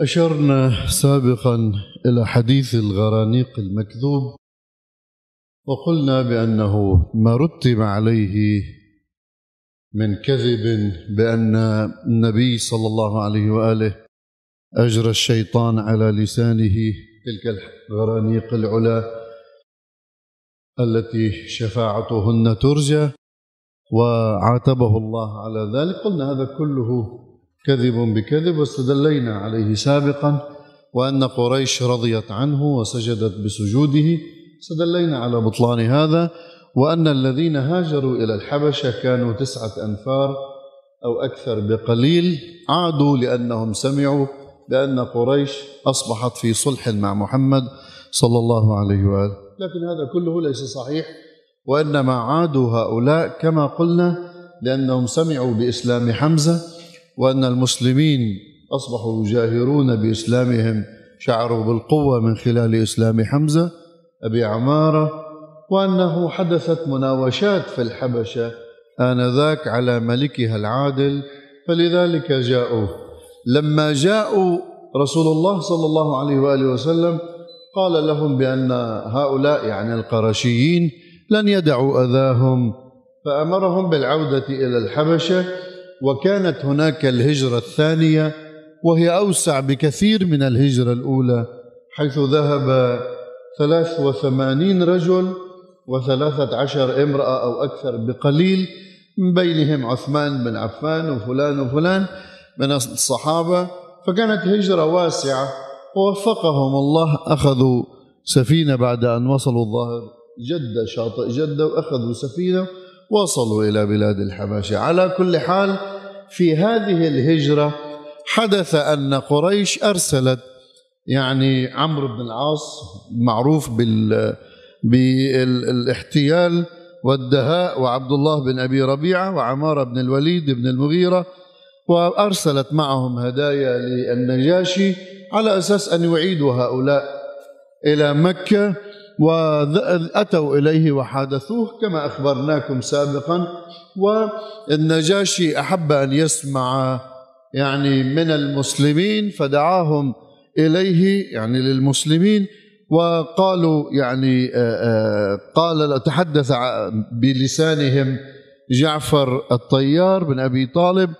أشرنا سابقا إلى حديث الغرانيق المكذوب وقلنا بأنه ما رتب عليه من كذب بأن النبي صلى الله عليه وآله أجرى الشيطان على لسانه تلك الغرانيق العلا التي شفاعتهن ترجى وعاتبه الله على ذلك. قلنا هذا كله كذب بكذب واستدلينا عليه سابقا وأن قريش رضيت عنه وسجدت بسجوده. استدلينا على بطلان هذا وأن الذين هاجروا إلى الحبشة كانوا تسعة أنفار أو أكثر بقليل. عادوا لأنهم سمعوا بأن قريش أصبحت في صلح مع محمد صلى الله عليه وآله. لكن هذا كله ليس صحيح وإنما عادوا هؤلاء كما قلنا لأنهم سمعوا بإسلام حمزة وأن المسلمين أصبحوا يجاهرون بإسلامهم شعروا بالقوة من خلال إسلام حمزة أبي عمارة وأنه حدثت مناوشات في الحبشة آنذاك على ملكها العادل فلذلك جاءوا. لما جاءوا رسول الله صلى الله عليه وآله وسلم قال لهم بأن هؤلاء يعني القرشيين لن يدعوا أذاهم فأمرهم بالعودة إلى الحبشة وكانت هناك الهجرة الثانية وهي أوسع بكثير من الهجرة الأولى حيث ذهب ثلاث وثمانين رجل وثلاثة عشر امرأة أو أكثر بقليل من بينهم عثمان بن عفان وفلان وفلان من الصحابة فكانت هجرة واسعة ووفقهم الله أخذوا سفينة بعد أن وصلوا الظاهر جدة شاطئ جدة وأخذوا سفينة وصلوا إلى بلاد الحبشة. على كل حال في هذه الهجرة حدث أن قريش أرسلت يعني عمرو بن العاص معروف بال بالاحتيال والدهاء وعبد الله بن أبي ربيعة وعمارة بن الوليد بن المغيرة وأرسلت معهم هدايا للنجاشي على أساس أن يعيدوا هؤلاء إلى مكة. وأتوا إليه وحادثوه كما أخبرناكم سابقا. والنجاشي أحب أن يسمع يعني من المسلمين فدعاهم إليه يعني للمسلمين. وقالوا يعني قال تحدث بلسانهم جعفر الطيار بن أبي طالب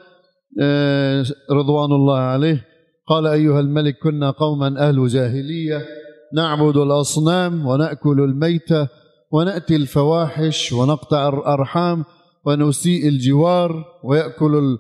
رضوان الله عليه. قال أيها الملك كنا قوما أهل جاهلية. نعبد الأصنام ونأكل الميتة ونأتي الفواحش ونقطع الأرحام ونسيء الجوار ويأكل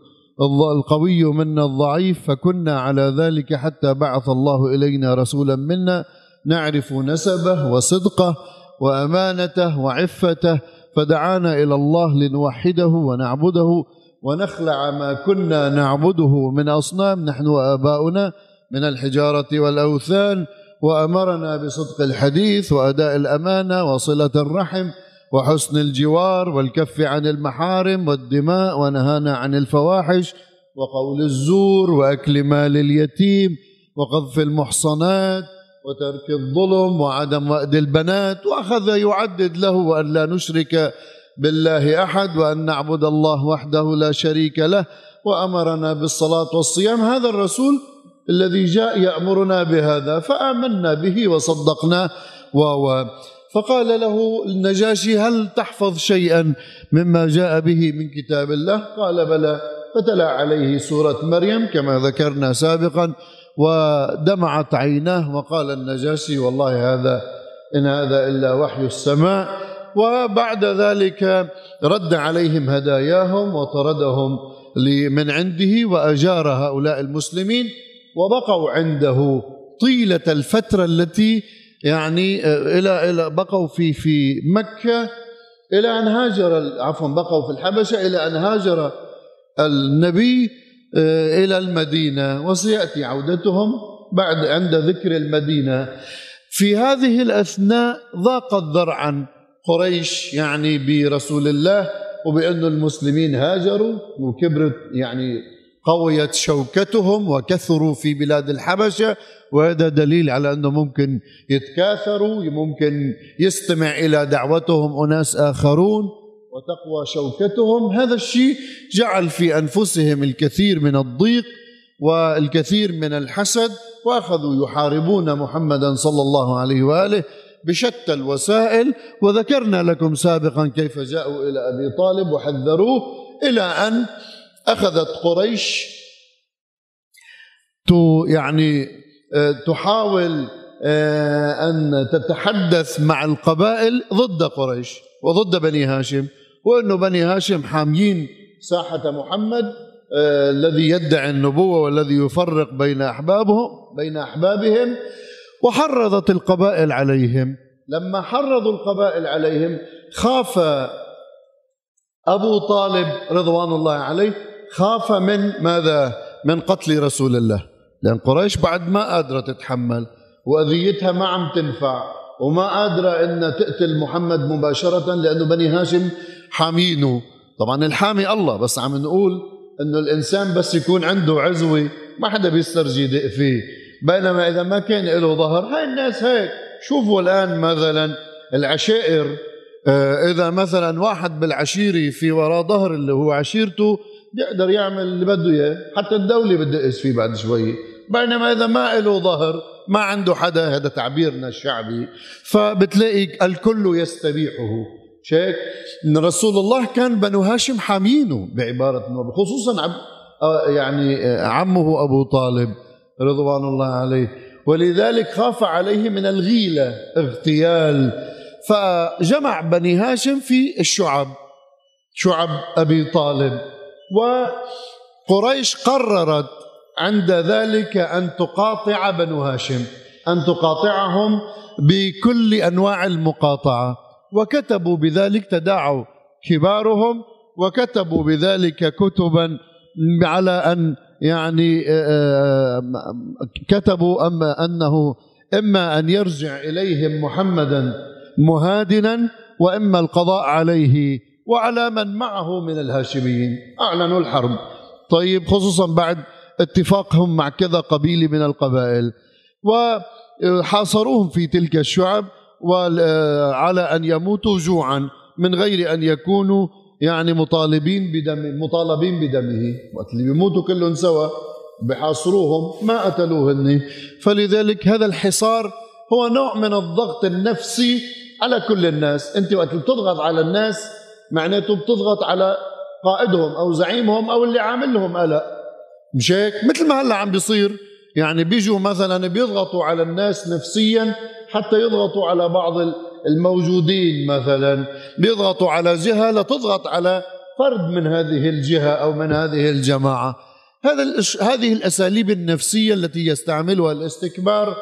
القوي منا الضعيف. فكنا على ذلك حتى بعث الله إلينا رسولا منا نعرف نسبه وصدقه وأمانته وعفته. فدعانا إلى الله لنوحده ونعبده ونخلع ما كنا نعبده من أصنام. نحن وآباؤنا من الحجارة والأوثان. وأمرنا بصدق الحديث وأداء الأمانة وصلة الرحم وحسن الجوار والكف عن المحارم والدماء ونهانا عن الفواحش وقول الزور وأكل مال اليتيم وقذف المحصنات وترك الظلم وعدم وأد البنات وأخذ يعدد له وأن لا نشرك بالله أحد وأن نعبد الله وحده لا شريك له وأمرنا بالصلاة والصيام. هذا الرسول الذي جاء يأمرنا بهذا فآمنا به وصدقناه و فقال له النجاشي هل تحفظ شيئا مما جاء به من كتاب الله؟ قال بلى. فتلا عليه سورة مريم كما ذكرنا سابقا ودمعت عيناه وقال النجاشي والله هذا إن هذا إلا وحي السماء. وبعد ذلك رد عليهم هداياهم وطردهم من عنده وأجار هؤلاء المسلمين. وبقوا عنده طيلة الفترة التي يعني إلى إلى بقوا في في مكة إلى أن هاجر عفوا بقوا في الحبشة إلى أن هاجر النبي إلى المدينة وسيأتي عودتهم بعد عند ذكر المدينة. في هذه الأثناء ضاقت ذرعا قريش يعني برسول الله وبأن المسلمين هاجروا وكبرت يعني قويت شوكتهم وكثروا في بلاد الحبشة وهذا دليل على أنه ممكن يتكاثروا ممكن يستمع إلى دعوتهم أناس آخرون وتقوى شوكتهم. هذا الشيء جعل في أنفسهم الكثير من الضيق والكثير من الحسد وأخذوا يحاربون محمدا صلى الله عليه وآله بشتى الوسائل. وذكرنا لكم سابقا كيف جاءوا إلى أبي طالب وحذروه إلى أن أخذت قريش يعني آه، تحاول آه، أن تتحدث مع القبائل ضد قريش وضد بني هاشم وانه بني هاشم حاميين ساحة محمد آه، الذي يدعي النبوة والذي يفرق بين احبابهم بين أحبابهم وحرضت القبائل عليهم. لما حرضوا القبائل عليهم خاف أبو طالب رضوان الله عليه خاف من ماذا؟ من قتل رسول الله. لأن قريش بعد ما قادرة تتحمل وأذيتها ما عم تنفع وما قادرة إن تقتل محمد مباشرة لأنه بني هاشم حامينه. طبعا الحامي الله بس عم نقول إنه الإنسان بس يكون عنده عزوة ما حدا بيسترجي يدق فيه. بينما إذا ما كان له ظهر هاي الناس هيك. شوفوا الآن مثلا العشائر. آه، إذا مثلا واحد بالعشيرة في وراء ظهر اللي هو عشيرته بيقدر يعمل اللي بده إياه. حتى الدولة بدقس فيه بعد شوي. بينما إذا ما له ظهر ما عنده حدا هذا تعبيرنا الشعبي. فبتلاقي الكل يستبيحه. شيك؟ إن رسول الله كان بنو هاشم حامينه بعبارة خصوصا عب آه، يعني آه، عمه أبو طالب رضوان الله عليه. ولذلك خاف عليه من الغيلة اغتيال. فجمع بني هاشم في الشعب. شعب أبي طالب. وقريش قررت عند ذلك أن تقاطع بنو هاشم أن تقاطعهم بكل أنواع المقاطعة. وكتبوا بذلك تداعوا كبارهم وكتبوا بذلك كتبا على أن يعني آه، آه، كتبوا اما أنه إما أن يرجع إليهم محمدا مهادنا وإما القضاء عليه وعلى من معه من الهاشميين. اعلنوا الحرب. طيب خصوصا بعد اتفاقهم مع كذا قبيله من القبائل. وحاصروهم في تلك الشعب وعلى أن يموتوا جوعا من غير أن يكونوا يعني مطالبين بدم مطالبين بدمه. وقت اللي بيموتوا كلهم سوا بحاصروهم ما قتلوهن فلذلك هذا الحصار هو نوع من الضغط النفسي على كل الناس. أنت وقت بتضغط على الناس معناته بتضغط على قائدهم أو زعيمهم أو اللي عامل لهم قلق. مش هيك؟ مثل ما هلأ عم بيصير. يعني بيجوا مثلا بيضغطوا على الناس نفسيا حتى يضغطوا على بعض الموجودين مثلا. بيضغطوا على جهة لتضغط على فرد من هذه الجهة أو من هذه الجماعة. هذا هذه الأساليب النفسية التي يستعملها الاستكبار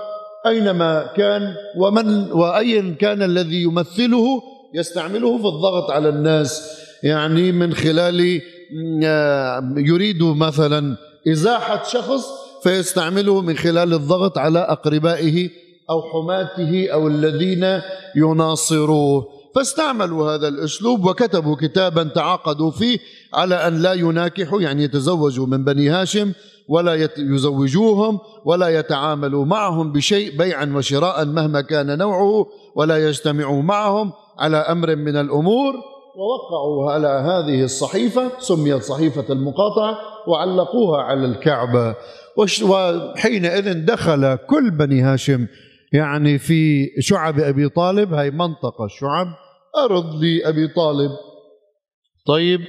أينما كان ومن وأيا كان الذي يمثله يستعمله في الضغط على الناس. يعني من خلال يريد مثلا إزاحة شخص فيستعمله من خلال الضغط على أقربائه أو حماته أو الذين يناصروه. فاستعملوا هذا الأسلوب وكتبوا كتابا تعاقدوا فيه على أن لا يناكحوا يعني يتزوجوا من بني هاشم ولا يزوجوهم ولا يتعاملوا معهم بشيء بيعا وشراء مهما كان نوعه ولا يجتمعوا معهم على أمر من الأمور ووقعوا على هذه الصحيفة سميت صحيفة المقاطعة وعلقوها على الكعبة. وحينئذ دخل كل بني هاشم يعني في شعب أبي طالب هاي منطقة شعب أرض لأبي طالب. طيب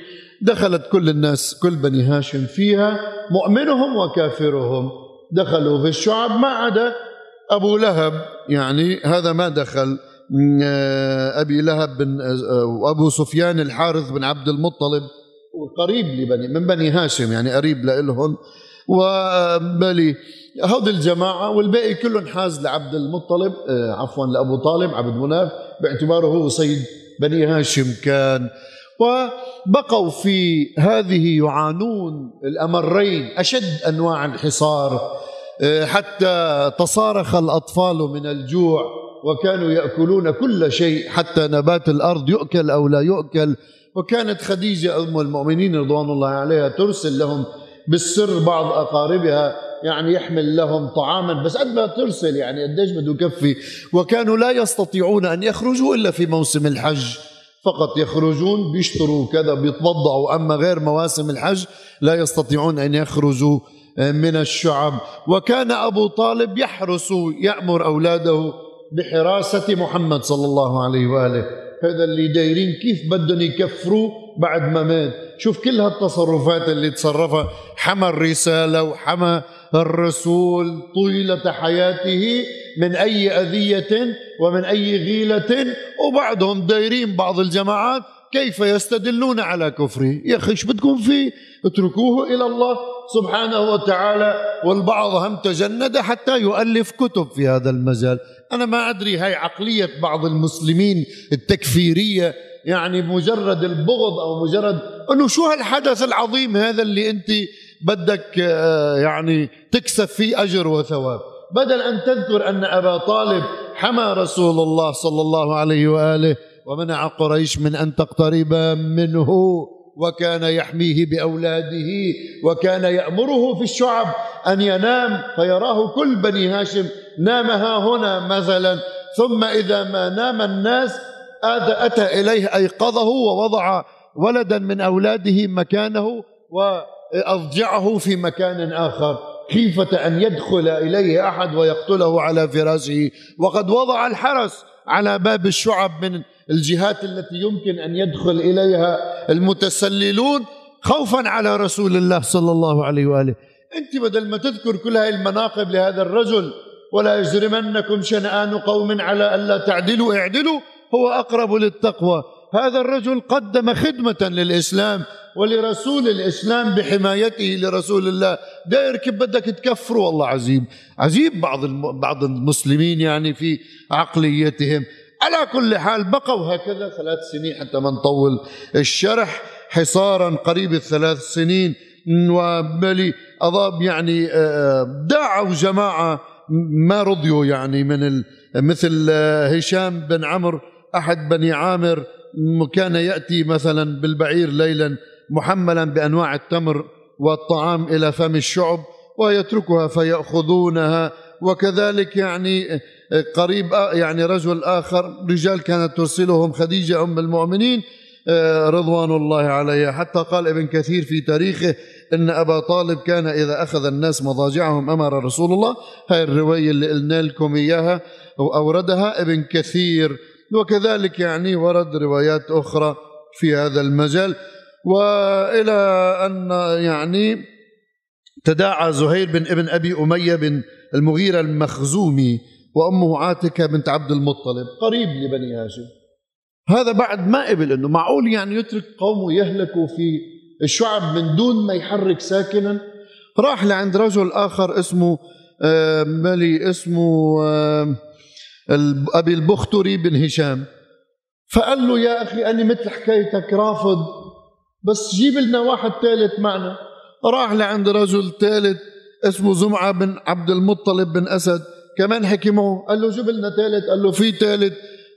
دخلت كل الناس كل بني هاشم فيها مؤمنهم وكافرهم. دخلوا في الشعب ما عدا أبو لهب يعني هذا ما دخل. أبي لهب بن آه، وأبو سفيان الحارث بن عبد المطلب قريب لبني من بني هاشم يعني قريب لهم وبالي هذه الجماعة والباقي كلهم حاز لعبد المطلب آه، عفوا لأبو طالب عبد مناف باعتباره هو سيد بني هاشم كان. وبقوا في هذه يعانون الأمرين أشد أنواع الحصار آه، حتى تصارخ الأطفال من الجوع. وكانوا يأكلون كل شيء حتى نبات الأرض يؤكل أو لا يؤكل. وكانت خديجة أم المؤمنين رضوان الله عليها ترسل لهم بالسر بعض أقاربها يعني يحمل لهم طعاما بس قد ما ترسل يعني قديش بده يكفي. وكانوا لا يستطيعون أن يخرجوا إلا في موسم الحج. فقط يخرجون بيشتروا كذا بيتوضعوا. أما غير مواسم الحج لا يستطيعون أن يخرجوا من الشعب. وكان أبو طالب يحرس يأمر أولاده بحراسة محمد صلى الله عليه وآله. هذا اللي دايرين كيف بدهم يكفروا بعد ما مات. شوف كل هالتصرفات اللي تصرفها. حمى الرسالة وحمى الرسول طيلة حياته من أي أذية ومن أي غيلة. وبعضهم دايرين بعض الجماعات كيف يستدلون على كفره. يا أخي بدكم فيه؟ اتركوه إلى الله. سبحانه وتعالى والبعض هم تجند حتى يؤلف كتب في هذا المجال. أنا ما أدري هاي عقلية بعض المسلمين التكفيرية يعني مجرد البغض أو مجرد أنه شو هالحدث العظيم هذا اللي أنت بدك آه، يعني تكسب فيه أجر وثواب. بدل أن تذكر أن أبا طالب حمى رسول الله صلى الله عليه وآله ومنع قريش من أن تقترب منه. وكان يحميه بأولاده وكان يأمره في الشعب أن ينام فيراه كل بني هاشم نام ها هنا مثلا. ثم إذا ما نام الناس أتى إليه أيقظه ووضع ولدا من أولاده مكانه وأضجعه في مكان آخر. خيفه أن يدخل إليه أحد ويقتله على فراشه؟ وقد وضع الحرس على باب الشعب من الجهات التي يمكن أن يدخل إليها المتسللون خوفا على رسول الله صلى الله عليه وآله. أنت بدل ما تذكر كل هذه المناقب لهذا الرجل ولا يجرمنكم شنآن قوم على ألا تعدلوا اعدلوا هو أقرب للتقوى. هذا الرجل قدم خدمة للإسلام. ولرسول الإسلام بحمايته لرسول الله. داير كيف بدك تكفروا والله عجيب عجيب بعض بعض المسلمين يعني في عقليتهم. على كل حال بقوا هكذا ثلاث سنين حتى ما نطول الشرح. حصارا قريب الثلاث سنين. وبلي أضاب يعني آه، دعوا جماعة ما رضيوا يعني من مثل آه، هشام بن عمرو أحد بني عامر. كان يأتي مثلا بالبعير ليلا. محملا بأنواع التمر والطعام إلى فم الشعب ويتركها فيأخذونها. وكذلك يعني قريب يعني رجل آخر رجال كانت ترسلهم خديجة أم المؤمنين رضوان الله عليها. حتى قال ابن كثير في تاريخه إن أبا طالب كان إذا أخذ الناس مضاجعهم أمر رسول الله. هاي الرواية اللي قلنا لكم إياها واوردها ابن كثير. وكذلك يعني ورد روايات أخرى في هذا المجال. وإلى أن يعني تداعى زهير بن ابن أبي أمية بن المغيرة المخزومي وأمه عاتكة بنت عبد المطلب قريب لبني هاشم. هذا بعد ما قبل إنه معقول يعني يترك قومه يهلكوا في الشعب من دون ما يحرك ساكنا. راح لعند رجل آخر اسمه مالي اسمه أبي البختري بن هشام. فقال له يا أخي أنا مثل حكايتك رافض بس جيب لنا واحد ثالث معنا. راح لعند رجل ثالث اسمه زمعة بن عبد المطلب بن أسد. كمان حكي معه قال له جيب لنا ثالث قال له في ثالث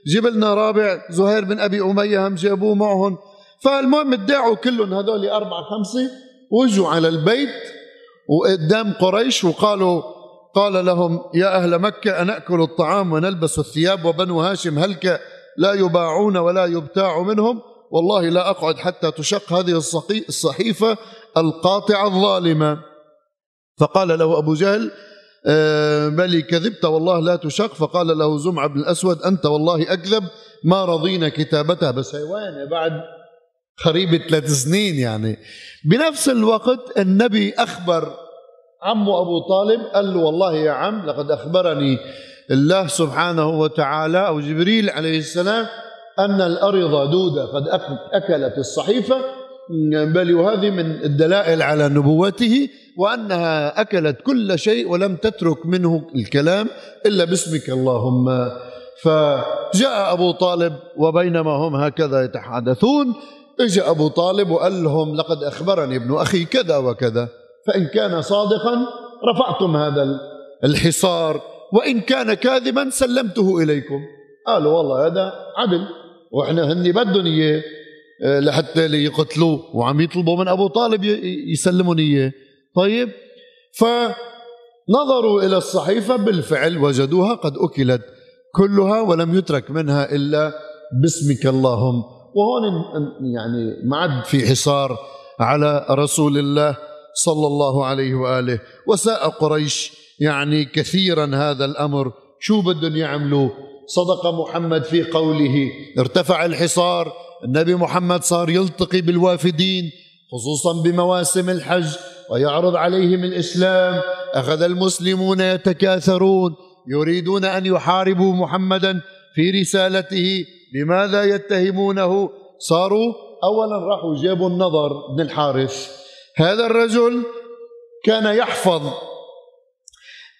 جيب لنا رابع زهير بن أبي أمية هم جابوه معهم. فالمهم ادعوا كلهم هذول أربعة خمسة وجوا على البيت وقدام قريش وقالوا قال لهم يا أهل مكة أنأكل الطعام ونلبس الثياب وبنو هاشم هلك لا يباعون ولا يبتاع منهم؟ والله لا أقعد حتى تشق هذه الصحيفة القاطعة الظالمة. فقال له أبو جهل آه، بل كذبت والله لا تشق. فقال له زمعة بن الأسود أنت والله أكذب ما رضينا كتابتها بس هي وين بعد قريب ثلاث سنين يعني. بنفس الوقت النبي أخبر عمه أبو طالب قال له والله يا عم لقد أخبرني الله سبحانه وتعالى أو جبريل عليه السلام أن الأرض دودة قد أكلت الصحيفة بل وهذه من الدلائل على نبوته وأنها أكلت كل شيء ولم تترك منه الكلام إلا باسمك اللهم. فجاء أبو طالب وبينما هم هكذا يتحدثون اجى أبو طالب وقال لهم لقد أخبرني ابن أخي كذا وكذا فإن كان صادقا رفعتم هذا الحصار وإن كان كاذبا سلمته إليكم. قالوا والله هذا عدل. وإحنا هني بدهم إياه. آه، لحتى ليقتلوه. وعم يطلبوا من أبو طالب يسلمون إياه. طيب. فنظروا إلى الصحيفة. بالفعل وجدوها قد أكلت كلها ولم يترك منها إلا باسمك اللهم. وهون يعني ما عاد في حصار على رسول الله صلى الله عليه وآله. وساء قريش يعني كثيرا هذا الأمر. شو بدهم يعملوا؟ صدق محمد في قوله. ارتفع الحصار. النبي محمد صار يلتقي بالوافدين خصوصا بمواسم الحج ويعرض عليهم الإسلام. أخذ المسلمون يتكاثرون يريدون أن يحاربوا محمدا في رسالته. بماذا يتهمونه؟ صاروا اولا راحوا جابوا النظر بن الحارث. هذا الرجل كان يحفظ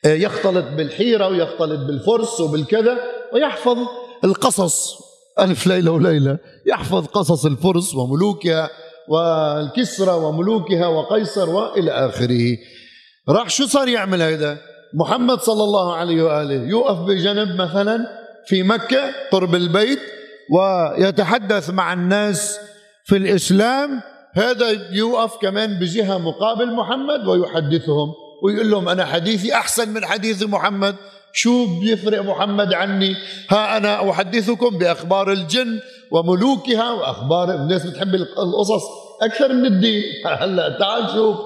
يختلط بالحيرة ويختلط بالفرس وبالكذا. ويحفظ القصص. ألف ليلة وليلة. يحفظ قصص الفرس وملوكها والكسرى وملوكها وقيصر وإلى آخره. راح شو صار يعمل هذا محمد صلى الله عليه وآله يوقف بجنب مثلا في مكة قرب البيت ويتحدث مع الناس في الإسلام. هذا يوقف كمان بجهة مقابل محمد ويحدثهم ويقول لهم أنا حديثي أحسن من حديث محمد. شو بيفرق محمد عني؟ ها أنا أحدثكم بأخبار الجن وملوكها وأخبار الناس بتحب القصص أكثر من الدين. هلا تعال شوف.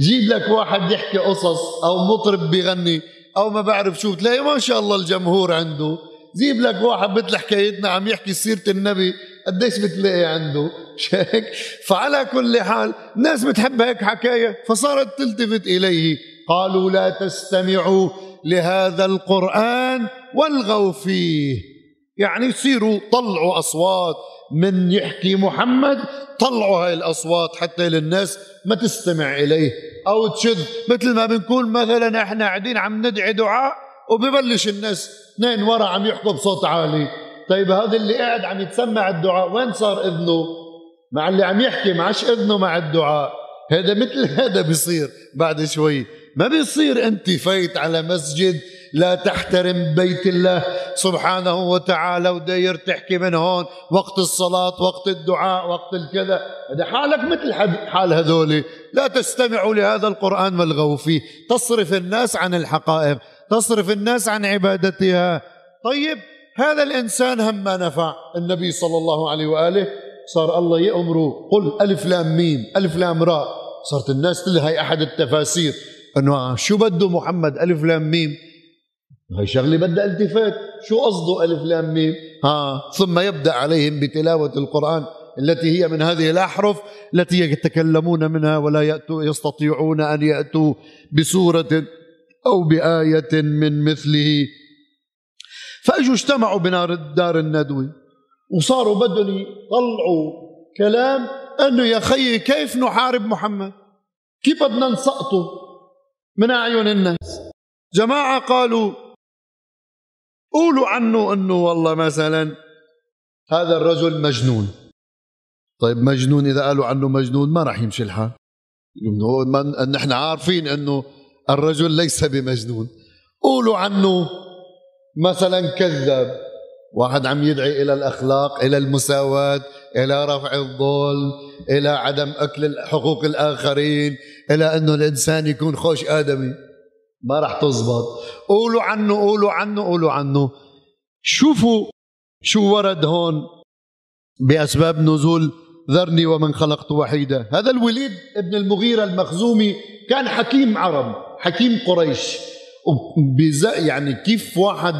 جيب لك واحد يحكي قصص أو مطرب بيغني أو ما بعرف شو تلاقي ما شاء الله الجمهور عنده. جيب لك واحد مثل حكايتنا عم يحكي سيرة النبي قديش بتلاقي عنده؟ هيك فعلى كل حال الناس بتحب هيك حكاية فصارت تلتفت إليه. قالوا لا تستمعوا. لهذا القرآن والغوا فيه. يعني يصيروا طلعوا أصوات من يحكي محمد طلعوا هاي الأصوات حتى للناس ما تستمع إليه. أو تشذ مثل ما بنكون مثلا إحنا قاعدين عم ندعي دعاء وببلش الناس اثنين ورا عم يحكوا بصوت عالي. طيب هذا اللي قاعد عم يتسمع الدعاء وين صار إذنه؟ مع اللي عم يحكي معش إذنه مع الدعاء. هذا مثل هذا بيصير بعد شوي. ما بيصير أنت فايت على مسجد لا تحترم بيت الله سبحانه وتعالى وداير تحكي من هون وقت الصلاة وقت الدعاء وقت الكذا. هذا حالك مثل حال هذول لا تستمعوا لهذا القرآن والغوا فيه. تصرف الناس عن الحقائق تصرف الناس عن عبادتها. طيب هذا الإنسان هم ما نفع. النبي صلى الله عليه وآله صار الله يأمره قل ألف لام ميم ألف لام راء. صارت الناس تقول هي أحد التفاسير. أنه شو بده محمد؟ ألف لام ميم. هي شغلة بدها التفات. شو قصده ألف لام ميم؟ ها ثم يبدأ عليهم بتلاوة القرآن التي هي من هذه الأحرف التي يتكلمون منها ولا يأتوا يستطيعون أن يأتوا بسورة أو بآية من مثله. فأجوا اجتمعوا بنار دار الندوة وصاروا بدهم يطلعوا كلام أنه يا خيي كيف نحارب محمد؟ كيف بدنا نسقطه؟ من أعين الناس. جماعة قالوا قولوا عنه أنه والله مثلا هذا الرجل مجنون. طيب مجنون إذا قالوا عنه مجنون ما راح يمشي الحال. نحن عارفين أنه الرجل ليس بمجنون. قولوا عنه مثلا كذاب. واحد عم يدعي إلى الأخلاق إلى المساواة إلى رفع الظل إلى عدم أكل حقوق الآخرين إلى أنه الإنسان يكون خوش آدمي. ما راح تزبط. قولوا عنه قولوا عنه قولوا عنه. شوفوا شو ورد هون بأسباب نزول ذرني ومن خلقت وحيدا. هذا الوليد ابن المغيرة المخزومي كان حكيم عرب حكيم قريش. يعني كيف واحد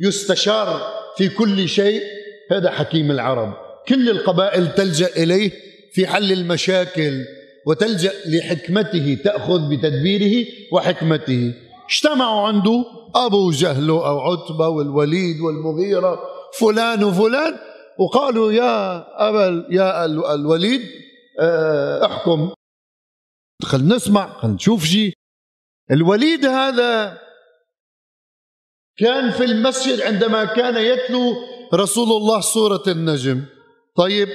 يستشار في كل شيء؟ هذا حكيم العرب. كل القبائل تلجأ إليه في حل المشاكل وتلجأ لحكمته تأخذ بتدبيره وحكمته. اجتمعوا عنده أبو جهل أو عتبة والوليد والمغيرة فلان وفلان وقالوا يا ابا يا الوليد آه، احكم. خل نسمع خل نشوف شيء الوليد هذا كان في المسجد عندما كان يتلو رسول الله سورة النجم. طيب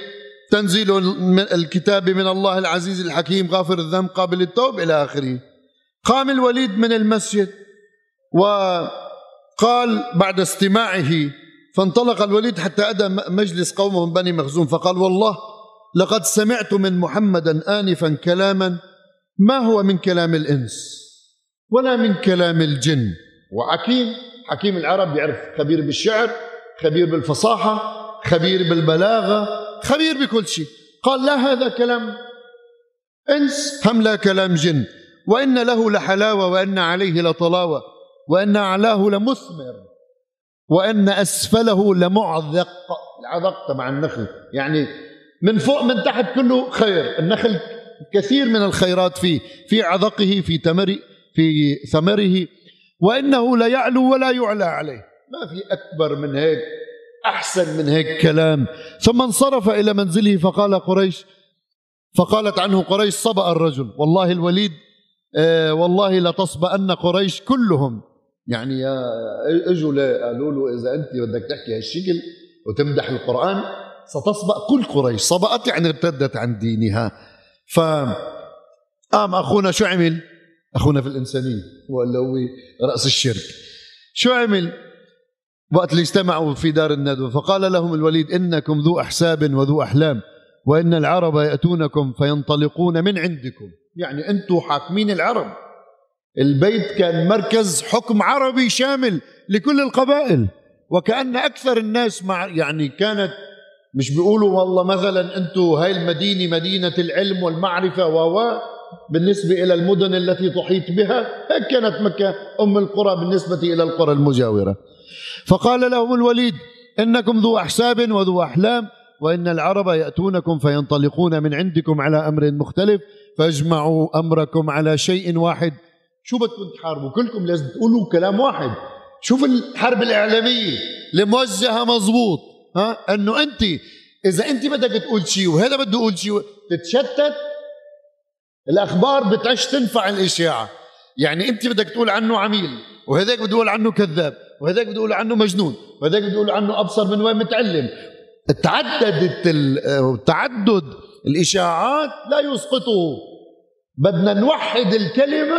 تنزيل الكتاب من الله العزيز الحكيم غافر الذنب قابل التوب إلى آخره. قام الوليد من المسجد وقال بعد استماعه فانطلق الوليد حتى أدى مجلس قومه من بني مخزوم فقال والله لقد سمعت من محمدا آنفا كلاما ما هو من كلام الإنس ولا من كلام الجن. وحكيم حكيم العرب يعرف خبير بالشعر خبير بالفصاحة خبير بالبلاغة خبير بكل شيء. قال لا هذا كلام إنس هم لا كلام جن. وإن له لحلاوة وإن عليه لطلاوة وإن أعلاه لمثمر وإن أسفله لمعذق. العذق تبع النخل. يعني من فوق من تحت كله خير. النخل كثير من الخيرات فيه. في عذقه في تمر في ثمره. وإنه لا يعلو ولا يعلى عليه. ما في أكبر من هيك. أحسن من هيك كلام ثم انصرف إلى منزله فقال قريش فقالت عنه قريش صبأ الرجل والله الوليد آه والله لتصبأن قريش كلهم يعني يا إجوا قالوا له إذا أنت بدك تحكي هالشكل وتمدح القرآن ستصبأ كل قريش صبأت يعني ارتدت عن دينها ف قام أخونا شو عمل؟ أخونا في الإنسانية ولا هو رأس الشرك شو عمل؟ وقت اللي اجتمعوا في دار الندوة فقال لهم الوليد إنكم ذو أحساب وذو أحلام وإن العرب يأتونكم فينطلقون من عندكم. يعني أنتم حاكمين العرب. البيت كان مركز حكم عربي شامل لكل القبائل وكأن أكثر الناس مع يعني كانت مش بيقولوا والله مثلا أنتم هاي المدينة مدينة العلم والمعرفة و بالنسبة إلى المدن التي تحيط بها هيك كانت مكة أم القرى بالنسبة إلى القرى المجاورة. فقال لهم الوليد إنكم ذو أحساب وذو أحلام وإن العرب يأتونكم فينطلقون من عندكم على أمر مختلف فاجمعوا أمركم على شيء واحد. شو بدكم تحاربوا؟ كلكم لازم تقولوا كلام واحد. شوف الحرب الإعلامية اللي موجهة مزبوط ها؟ أنه أنت إذا أنت بدك تقول شيء وهذا بده يقول شيء تتشتت الأخبار بتعش تنفع الإشاعة. يعني أنت بدك تقول عنه عميل. وهذاك بده يقول عنه كذاب وهذاك بده يقول عنه مجنون وهذاك بده يقول عنه أبصر من وين متعلم. تعددت تعدد الإشاعات لا يسقطه بدنا نوحد الكلمة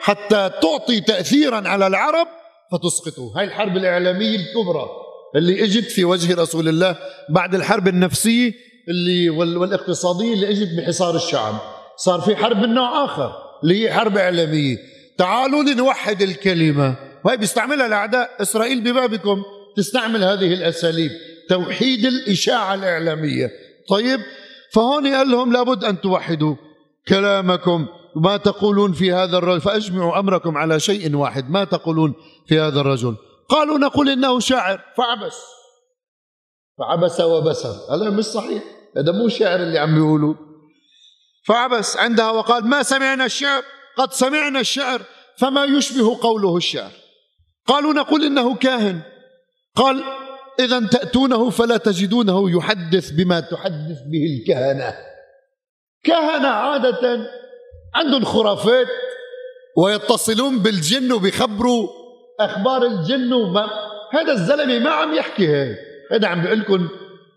حتى تعطي تأثيرا على العرب فتسقطه هاي الحرب الإعلامية الكبرى اللي إجت في وجه رسول الله بعد الحرب النفسية اللي والاقتصادية اللي إجت بحصار الشعب. صار في حرب من نوع آخر اللي هي حرب إعلامية. تعالوا لنوحد الكلمة. وهي بيستعملها الأعداء. إسرائيل ببابكم تستعمل هذه الأساليب. توحيد الإشاعة الإعلامية. طيب فهون قال لهم لابد أن توحدوا كلامكم. ما تقولون في هذا الرجل؟ فأجمعوا أمركم على شيء واحد. ما تقولون في هذا الرجل؟ قالوا نقول إنه شاعر. فعبس. فعبس وبسر. هذا مش صحيح. هذا مو شاعر اللي عم بيقولوا فعبس عندها وقال ما سمعنا الشعر. قد سمعنا الشعر فما يشبه قوله الشعر. قالوا نقول إنه كاهن. قال إذا تأتونه فلا تجدونه يحدث بما تحدث به الكهنة. كهنة عادة عندهم خرافات ويتصلون بالجن وبيخبروا أخبار الجن وما هذا الزلمة ما عم يحكي هيك. هذا عم بيقول لكم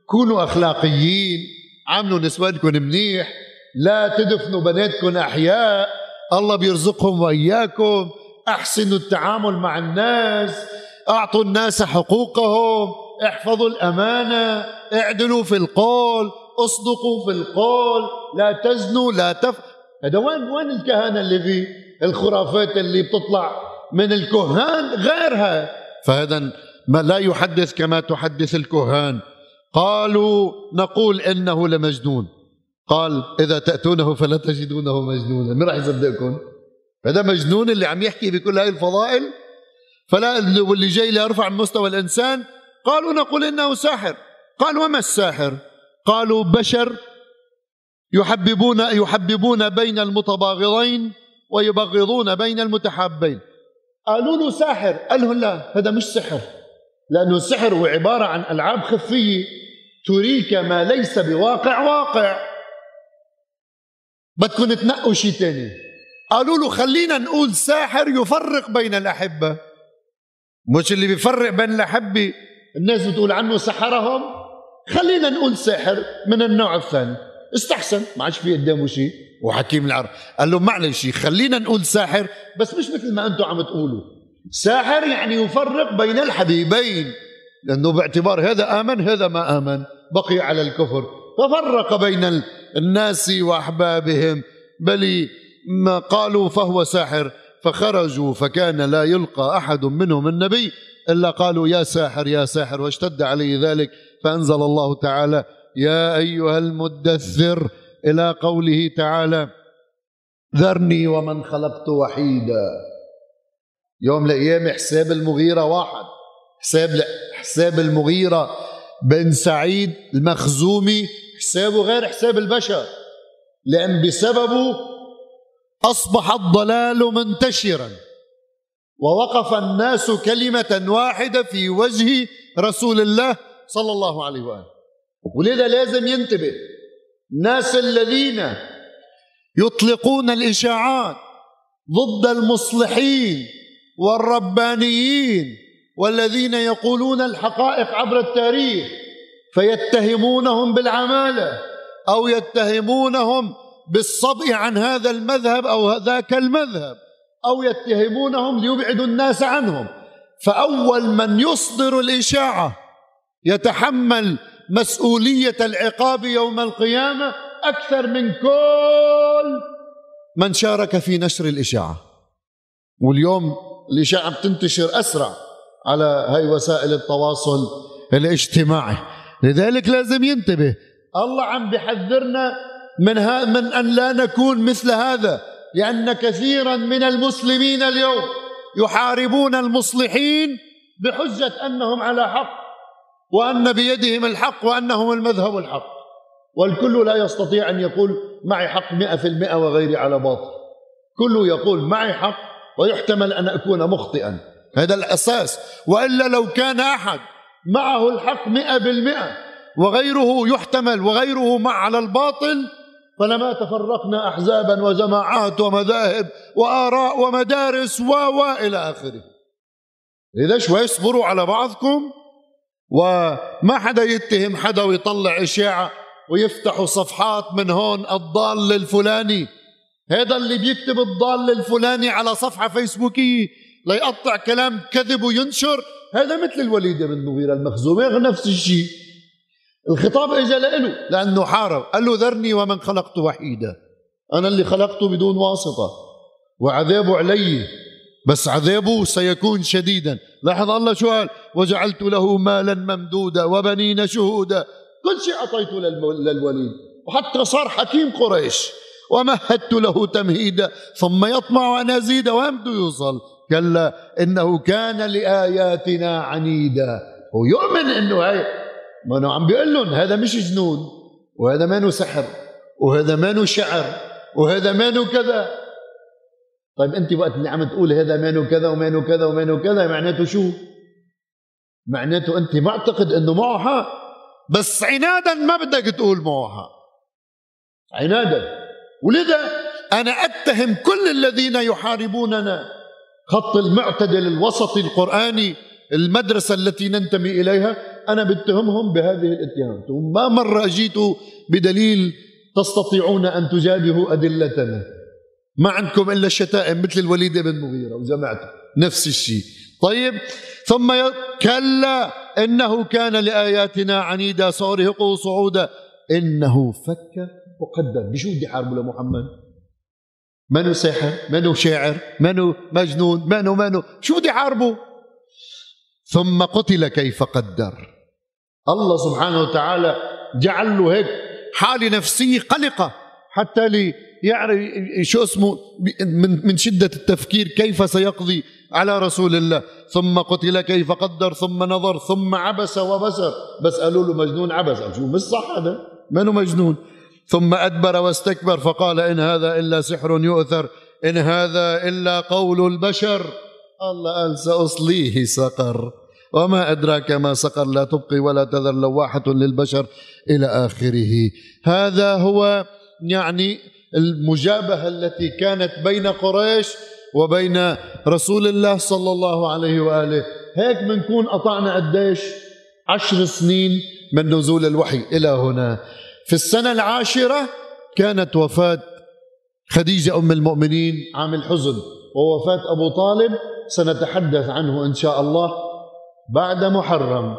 كونوا أخلاقيين عاملوا نسوانكم منيح لا تدفنوا بناتكم أحياء. الله بيرزقهم وإياكم أحسنوا التعامل مع الناس أعطوا الناس حقوقهم احفظوا الأمانة اعدلوا في القول اصدقوا في القول لا تزنوا لا تف. هذا وين وين الكهنه اللي في الخرافات اللي بتطلع من الكهان غيرها؟ فهذا ما لا يحدث كما تحدث الكهان. قالوا نقول إنه لمجنون. قال إذا تأتونه فلا تجدونه مجنونا. من راح يصدقكم هذا مجنون اللي عم يحكي بكل هاي الفضائل. فلا واللي جاي ليرفع من مستوى الإنسان. قالوا نقول إنه ساحر. قال وما الساحر؟ قالوا بشر يحببون يحببون بين المتباغضين ويبغضون بين المتحابين. قالوا له ساحر. قال لهم لا هذا مش سحر. لأنه السحر هو عبارة عن ألعاب خفية تريك ما ليس بواقع واقع. بدكم تنقوا شيء تاني. قالوا له خلينا نقول ساحر يفرق بين الأحبة. مش اللي بيفرق بين الأحبة الناس بتقول عنه سحرهم. خلينا نقول ساحر من النوع الثاني. استحسن ما عادش في قدامه شيء وحكيم العرب قال له معلش خلينا نقول ساحر بس مش مثل ما أنتم عم تقولوا. ساحر يعني يفرق بين الحبيبين لأنه باعتبار هذا آمن هذا ما آمن بقي على الكفر. ففرق بين الناس وأحبابهم بل ما قالوا فهو ساحر فخرجوا فكان لا يلقى أحد منهم النبي إلا قالوا يا ساحر يا ساحر واشتد عليه ذلك فأنزل الله تعالى يا أيها المدثر إلى قوله تعالى ذرني ومن خلقت وحيدا. يوم الأيام حساب المغيرة واحد حساب حساب المغيرة بن سعيد المخزومي حسابه غير حساب البشر لأن بسببه أصبح الضلال منتشرا. ووقف الناس كلمة واحدة في وجه رسول الله صلى الله عليه وآله. ولذا لازم ينتبه الناس الذين يطلقون الإشاعات ضد المصلحين والربانيين والذين يقولون الحقائق عبر التاريخ فيتهمونهم بالعمالة أو يتهمونهم بالصبئ عن هذا المذهب أو ذاك المذهب أو يتهمونهم ليبعدوا الناس عنهم. فأول من يصدر الإشاعة يتحمل مسؤولية العقاب يوم القيامة أكثر من كل من شارك في نشر الإشاعة. واليوم الإشاعة بتنتشر أسرع على هاي وسائل التواصل الاجتماعي. لذلك لازم ينتبه. الله عم بحذرنا من, ها من أن لا نكون مثل هذا لأن كثيرا من المسلمين اليوم يحاربون المصلحين بحجة أنهم على حق وأن بيدهم الحق وأنهم المذهب الحق. والكل لا يستطيع أن يقول معي حق مئة في المئة وغيري على باطل. كله يقول معي حق ويحتمل أن أكون مخطئا. هذا الأساس. وإلا لو كان أحد معه الحق مئة بالمئة. وغيره يحتمل وغيره مع على الباطل. فلما تفرقنا أحزابا وجماعات ومذاهب وآراء ومدارس و آخره. إذا شوي اصبروا على بعضكم. وما حدا يتهم حدا ويطلع إشاعة ويفتحوا صفحات من هون الضال الفلاني. هذا اللي بيكتب الضال الفلاني على صفحة فيسبوكية ليقطع كلام كذب وينشر. هذا مثل الوليد بن المغيرة المخزومي نفس الشيء. الخطاب اجى له لأنه حارب. قال له ذرني ومن خلقت وحيدا. أنا اللي خلقته بدون واسطة. وعذابه علي. بس عذابه سيكون شديدا. لاحظ الله شو قال؟ وجعلت له مالا ممدودا وبنين شهودا. كل شيء أعطيته للوليد. وحتى صار حكيم قريش. ومهدت له تمهيدا. ثم يطمع أن أزيد وين بده يوصل. كلا إنه كان لآياتنا عنيدا. هو يؤمن إنه هي ما انه عم بيقول لهم هذا مش جنون وهذا مانو سحر وهذا مانو شعر وهذا مانو كذا. طيب أنت وقت اللي عم تقول هذا مانو كذا ومانو كذا ومانو كذا معناته شو؟ معناته أنت معتقد إنه معه حق بس عنادا ما بدك تقول معه حق عنادا. ولذا أنا أتهم كل الذين يحاربوننا. خط المعتدل الوسطي القرآني المدرسة التي ننتمي إليها أنا بتهمهم بهذه الاتهامات ما مرة جيتوا بدليل تستطيعون أن تجابهوا أدلتنا. ما عندكم إلا الشتائم مثل الوليد بن مغيرة وجماعته نفس الشيء. طيب ثم كلا إنه كان لآياتنا عنيدا سأرهقه صعودا إنه فك وقدر بشو بدي حاربه لمحمد؟ منو ساحر منو شاعر؟ منو مجنون؟ منو منو؟ شو بدي حاربه ثم قتل كيف قدر. الله سبحانه وتعالى جعل له هيك حالة نفسية قلقة حتى لي يعرف شو اسمه من من شدة التفكير كيف سيقضي على رسول الله. ثم قتل كيف قدر ثم نظر ثم عبس وبسر. بس قالوا له مجنون عبس. شو مش صح هذا؟ منو مجنون؟ ثم أدبر واستكبر فقال إن هذا إلا سحر يؤثر إن هذا إلا قول البشر. الله قال سأصليه سقر. وما أدراك ما سقر لا تبقي ولا تذر لواحة للبشر إلى آخره. هذا هو يعني المجابهة التي كانت بين قريش وبين رسول الله صلى الله عليه وآله. هيك بنكون قطعنا قديش؟ عشر سنين من نزول الوحي إلى هنا. في السنة العاشرة كانت وفاة خديجة أم المؤمنين عام الحزن ووفاة أبو طالب سنتحدث عنه إن شاء الله بعد محرم.